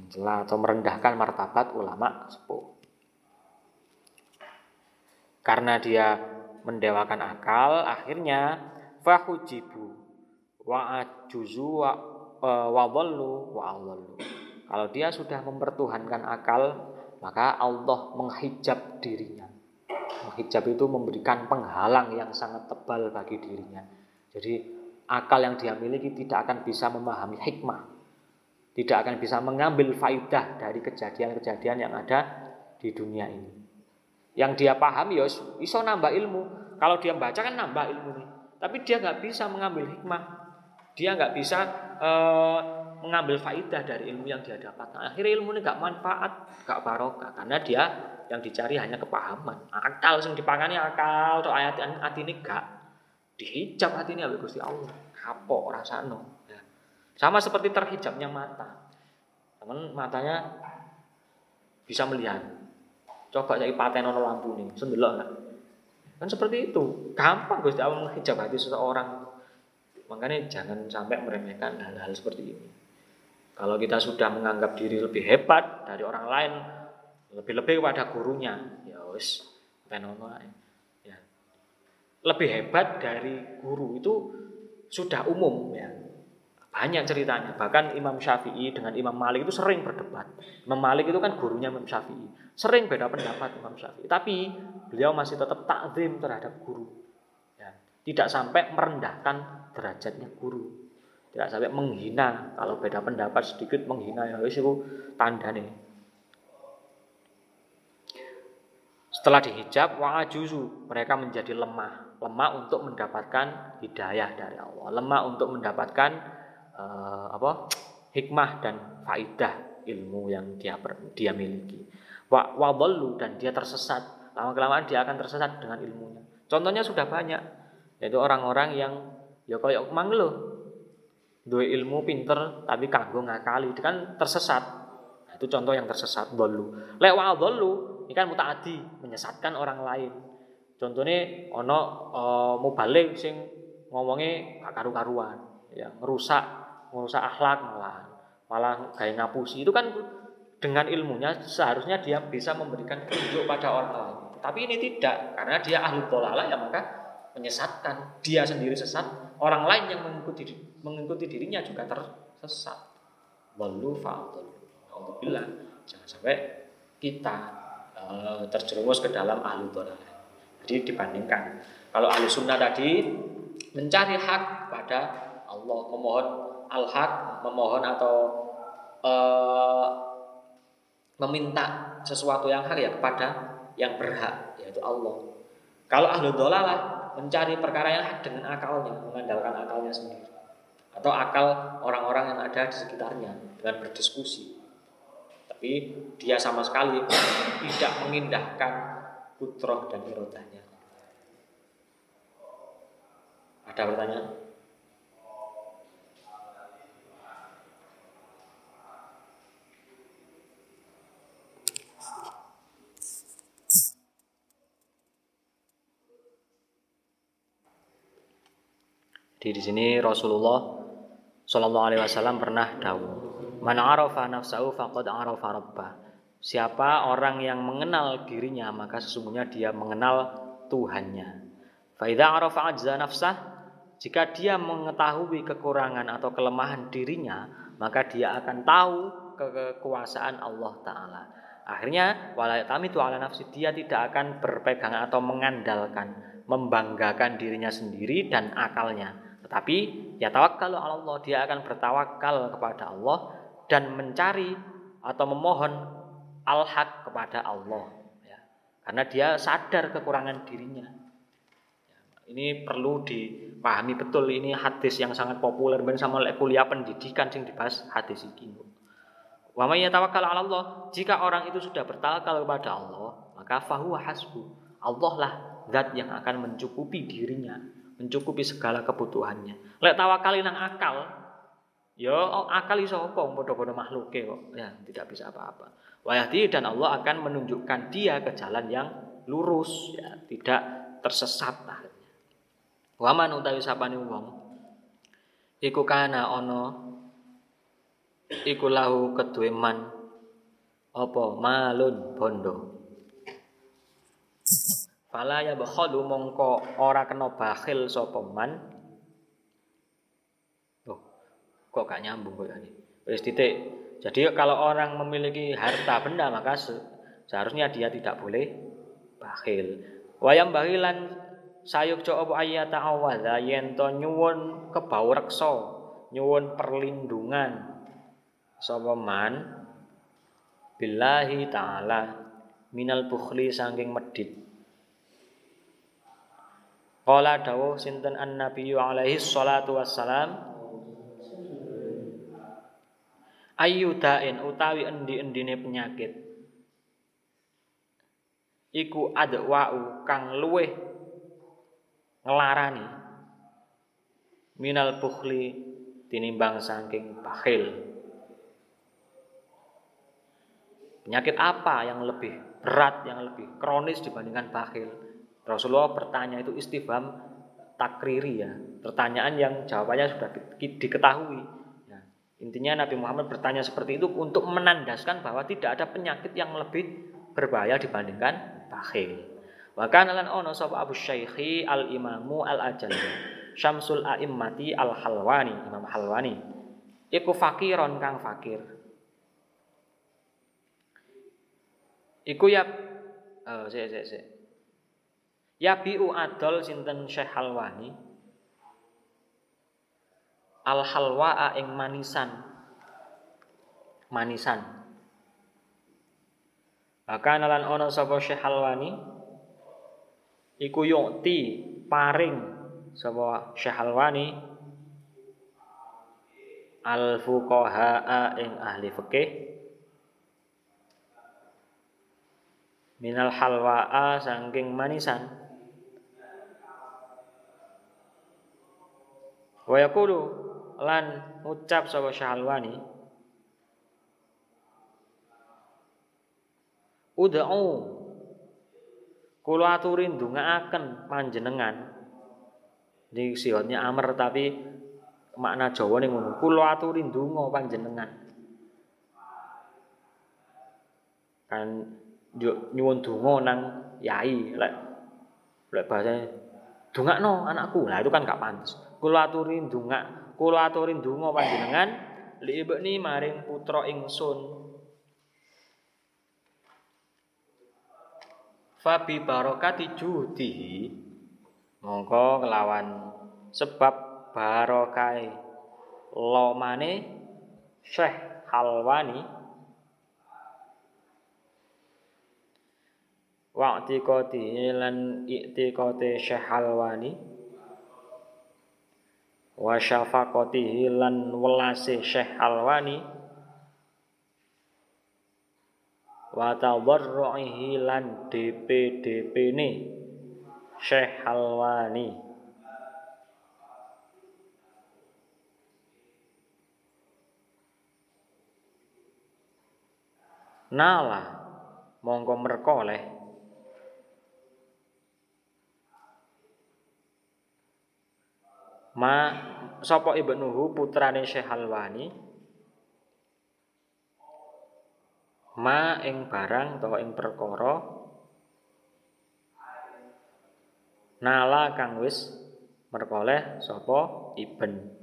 Mencela atau merendahkan martabat ulama sepuh. Karena dia mendewakan akal, akhirnya fahujibu wa ajuzu wa wa. Kalau dia sudah mempertuhankan akal, maka Allah menghijab dirinya. Menghijab itu memberikan penghalang yang sangat tebal bagi dirinya. Jadi akal yang dia miliki tidak akan bisa memahami hikmah. Tidak akan bisa mengambil faidah dari kejadian-kejadian yang ada di dunia ini. Yang dia paham ya iso nambah ilmu. Kalau dia baca kan nambah ilmu nih. Tapi dia nggak bisa mengambil hikmah. Dia nggak bisa uh, mengambil faidah dari ilmu yang dia dapat. Nah, akhirnya ilmu ini gak manfaat, gak barokah karena dia yang dicari hanya kepahaman. Akal sing dipangani akal atau ayat hati ini gak dihijab hati ini Gusti Allah. Kapok rasano. Sama seperti terhijabnya mata. Teman matanya bisa melihat. Coba jadi paten lampu nih, sendelok enggak? Kan seperti itu. Gampang Gusti Allah menghijab hati seseorang. Makanya jangan sampai meremehkan hal-hal seperti ini. Kalau kita sudah menganggap diri lebih hebat dari orang lain, lebih-lebih kepada gurunya, ya wis penono ya. Lebih hebat dari guru itu sudah umum ya. Banyak ceritanya. Bahkan Imam Syafi'i dengan Imam Malik itu sering berdebat. Imam Malik itu kan gurunya Imam Syafi'i. Sering beda pendapat Imam Syafi'i. Tapi beliau masih tetap takzim terhadap guru. Ya. Tidak sampai merendahkan derajatnya guru. Tidak sampai menghina. Kalau beda pendapat sedikit menghina ya wis itu tanda nih. Setelah dihijab wa'ajuzu mereka menjadi lemah, lemah untuk mendapatkan hidayah dari Allah, lemah untuk mendapatkan uh, apa? hikmah dan faidah ilmu yang dia dia miliki. Wa wadallu dan dia tersesat. Lama kelamaan dia akan tersesat dengan ilmunya. Contohnya sudah banyak, yaitu orang-orang yang Ya kaya mang lho. Duwe ilmu pinter tapi kanggo ngakali, itu kan tersesat. Nah, itu contoh yang tersesat dulu. Lek wa dulu, ini kan mutaati, menyesatkan orang lain. Contohnya ono uh, mubalik sing ngomongnya karu-karuan, ya ngerusak, ngerusak akhlak malah malah kayak ngapusi. Itu kan dengan ilmunya seharusnya dia bisa memberikan petunjuk pada orang lain. Tapi ini tidak, karena dia ahli tolala ya maka menyesatkan. Dia sendiri sesat, orang lain yang mengikuti mengikuti dirinya juga tersesat. Walu bilang jangan sampai kita uh, terjerumus ke dalam ahli dolal. Jadi dibandingkan kalau ahli sunnah tadi mencari hak pada Allah, memohon al-haq, memohon atau uh, meminta sesuatu yang hak ya kepada yang berhak yaitu Allah. Kalau ahli dolalah mencari perkara yang hak dengan akalnya, mengandalkan akalnya sendiri. Atau akal orang-orang yang ada di sekitarnya dengan berdiskusi. Tapi dia sama sekali tidak mengindahkan putroh dan irodahnya. Ada pertanyaan? Di di sini Rasulullah Shallallahu Alaihi Wasallam pernah dawuh, "Man arafa nafsahu faqad arafa rabbah." Siapa orang yang mengenal dirinya maka sesungguhnya dia mengenal Tuhannya. Faida arafa ajza nafsah jika dia mengetahui kekurangan atau kelemahan dirinya, maka dia akan tahu kekuasaan Allah Ta'ala. Akhirnya, walayatami itu ala nafsi, dia tidak akan berpegang atau mengandalkan, membanggakan dirinya sendiri dan akalnya. Tetapi ya tawakal Allah, dia akan bertawakal kepada Allah dan mencari atau memohon al-haq kepada Allah. Ya. Karena dia sadar kekurangan dirinya. Ya, ini perlu dipahami betul ini hadis yang sangat populer ben sama kuliah pendidikan sing dibahas hadis ini. Wa may Allah, jika orang itu sudah bertawakal kepada Allah, maka fahuwa hasbu. Allah lah zat yang akan mencukupi dirinya mencukupi segala kebutuhannya. Lek tawakali nang akal, ya oh, akal iso apa padha-padha makhluke kok. Ya, tidak bisa apa-apa. Wayahdi dan Allah akan menunjukkan dia ke jalan yang lurus, ya, tidak tersesat akhirnya. Waman utawi sapane wong iku kana ana iku lahu kedue man apa malun bondo Fala ya bakhalu mongko ora kena bakhil sapa man. Oh, kok gak nyambung kok ini. Wis titik. Jadi kalau orang memiliki harta benda maka seharusnya dia tidak boleh bakhil. Wayam bakhilan sayuk jo apa ayata awadha yen to nyuwun kebawreksa, nyuwun perlindungan sapa man billahi taala minal bukhli saking medit Qala dawuh sinten an-nabiyyu alaihi salatu wassalam? Ayyudain utawi endi-endine penyakit. Iku adwa'u kang luweh ngelarani. Minal bukhli tinimbang saking bakhil. Penyakit apa yang lebih berat, yang lebih kronis dibandingkan bakhil? Rasulullah bertanya itu istifham takriri ya, pertanyaan yang jawabannya sudah diketahui. Ya. Intinya Nabi Muhammad bertanya seperti itu untuk menandaskan bahwa tidak ada penyakit yang lebih berbahaya dibandingkan bakhil. Wa kana lan ono sapa Abu Syaikhi al Imamu al Ajali Syamsul A'immati al Halwani Imam Halwani iku fakiron kang fakir Iku ya oh, sik sik sik. Ya biu adol sinten Syekh Halwani. Al halwa ing manisan. Manisan. Bahkan lan ana sapa Syekh Halwani iku yukti paring sapa Syekh Halwani al fuqaha ing ahli fikih minal halwa'a sangking manisan wa yaqulu lan ucap sapa syahalwani ud'u kula aturin ndongaaken panjenengan di sihotnya amr tapi makna Jawa ning ngono kula aturin ndonga panjenengan kan nyuwun donga nang yai lek lek bahasa dongakno anakku. Lah itu kan gak pantes. Kula aturi ndongak, kula aturi ndonga panjenengan li ibni maring putra ingsun. Fabi barokati judihi mongko kelawan sebab barokai lomane Syekh Halwani. Wa i'tiqadi lan i'tiqati Syekh wa syafaqatihi lan welase Syekh Alwani. Wa tadarruhi lan DP-DP-ne Syekh Alwani. Nala monggo merkoleh ma sapa ibnuhu putrane Syekh Halwani ma ing barang utawa ing perkara? Nala kang wis merkoleh sapa iben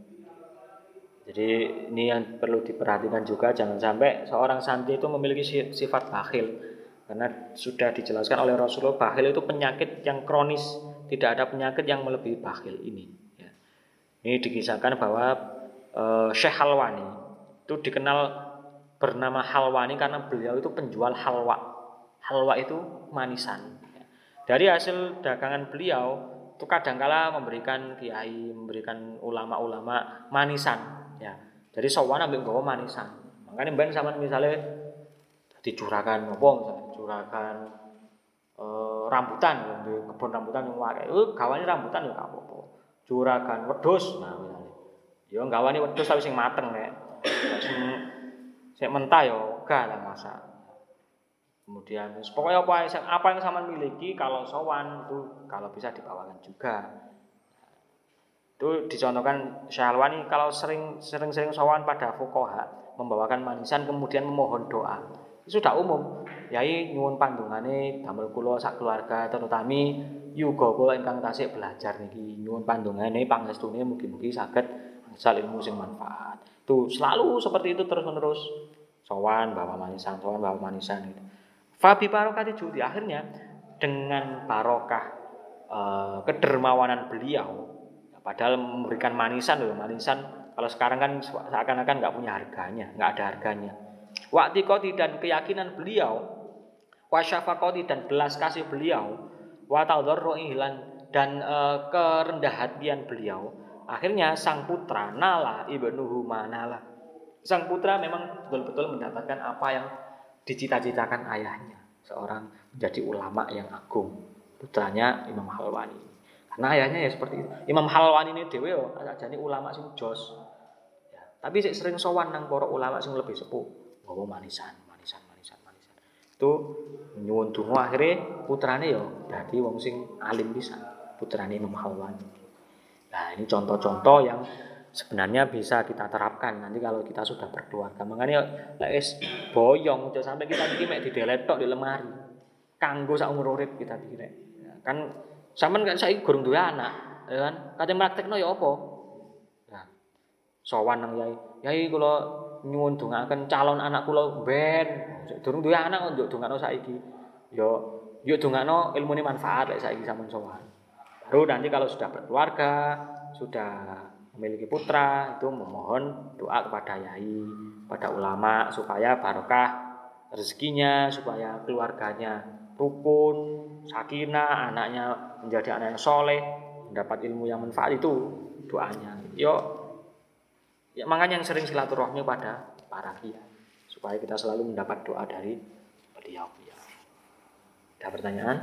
jadi ini yang perlu diperhatikan juga jangan sampai seorang santri itu memiliki sifat bakhil. Karena sudah dijelaskan oleh Rasulullah bakhil itu penyakit yang kronis. Tidak ada penyakit yang melebihi bakhil ini ini dikisahkan bahwa e, Syekh Halwani itu dikenal bernama Halwani karena beliau itu penjual halwa. Halwa itu manisan. Dari hasil dagangan beliau itu kadangkala memberikan kiai, memberikan ulama-ulama manisan. Ya, jadi sowan ambil gawa manisan. Makanya ben sama misalnya dicurahkan apa misalnya curahkan e, rambutan di kebun rambutan yang. Uh, gawane rambutan ya apa-apa juragan wedhus. Nah misalnya. Ya gawani wedhus tapi sing mateng nek. Sing mentah ya gak lah masak kemudian pokoknya apa yang apa yang sama miliki kalau sowan itu kalau bisa dibawakan juga. Itu dicontohkan Syalwani kalau sering sering sering sowan pada fukoha membawakan manisan kemudian memohon doa. Itu sudah umum yai nyuwun pandungane damel kula sak keluarga terutami yuga kula ingkang tasik belajar niki nyuwun pandongane pangestune mugi-mugi saged asal ilmu sing manfaat. Tuh selalu seperti itu terus-menerus. Sowan bawa manisan, sowan bawa manisan gitu. Fabi barokati judi akhirnya dengan barokah eh, kedermawanan beliau padahal memberikan manisan loh manisan kalau sekarang kan seakan-akan nggak punya harganya nggak ada harganya waktu dan keyakinan beliau wasyafakoti dan belas kasih beliau wa dan e, kerendah hatian beliau akhirnya sang putra Nala ibnuhu Manala sang putra memang betul-betul mendapatkan apa yang dicita-citakan ayahnya, seorang menjadi ulama yang agung, putranya Imam Halwani. Karena ayahnya ya seperti itu. Imam Halwani ini dewe yo jadi ulama sing jos. Ya, tapi sering sowan nang para ulama sing lebih sepuh, ngomong manisan. Itu nyuwun donga akhirnya putrane yo dadi wong sing alim bisa, putrane Imam Halwani. Nah, ini contoh-contoh yang sebenarnya bisa kita terapkan nanti kalau kita sudah berkeluarga. Makanya es boyong aja sampai kita bikin mek di tok di lemari. Kanggo sak umur urip kita bikin. Ya, kan Sampeyan kan saiki gurung duwe anak, ya kan? Kate praktekno ya apa? Nah, sowan nang yai. Yai kula nyuwun dongaken calon anak kula ben. Durung duwe anak kok dongakno saiki. Ya yo dongakno ilmune manfaat lek saiki sampean sowan. Baru nanti kalau sudah berkeluarga, sudah memiliki putra, itu memohon doa kepada yai, pada ulama supaya barokah rezekinya, supaya keluarganya rukun, sakinah, anaknya menjadi anak yang soleh, mendapat ilmu yang manfaat itu doanya. Yo, Ya, makanya yang sering silaturahmi pada para kiai supaya kita selalu mendapat doa dari beliau-beliau. Ada pertanyaan?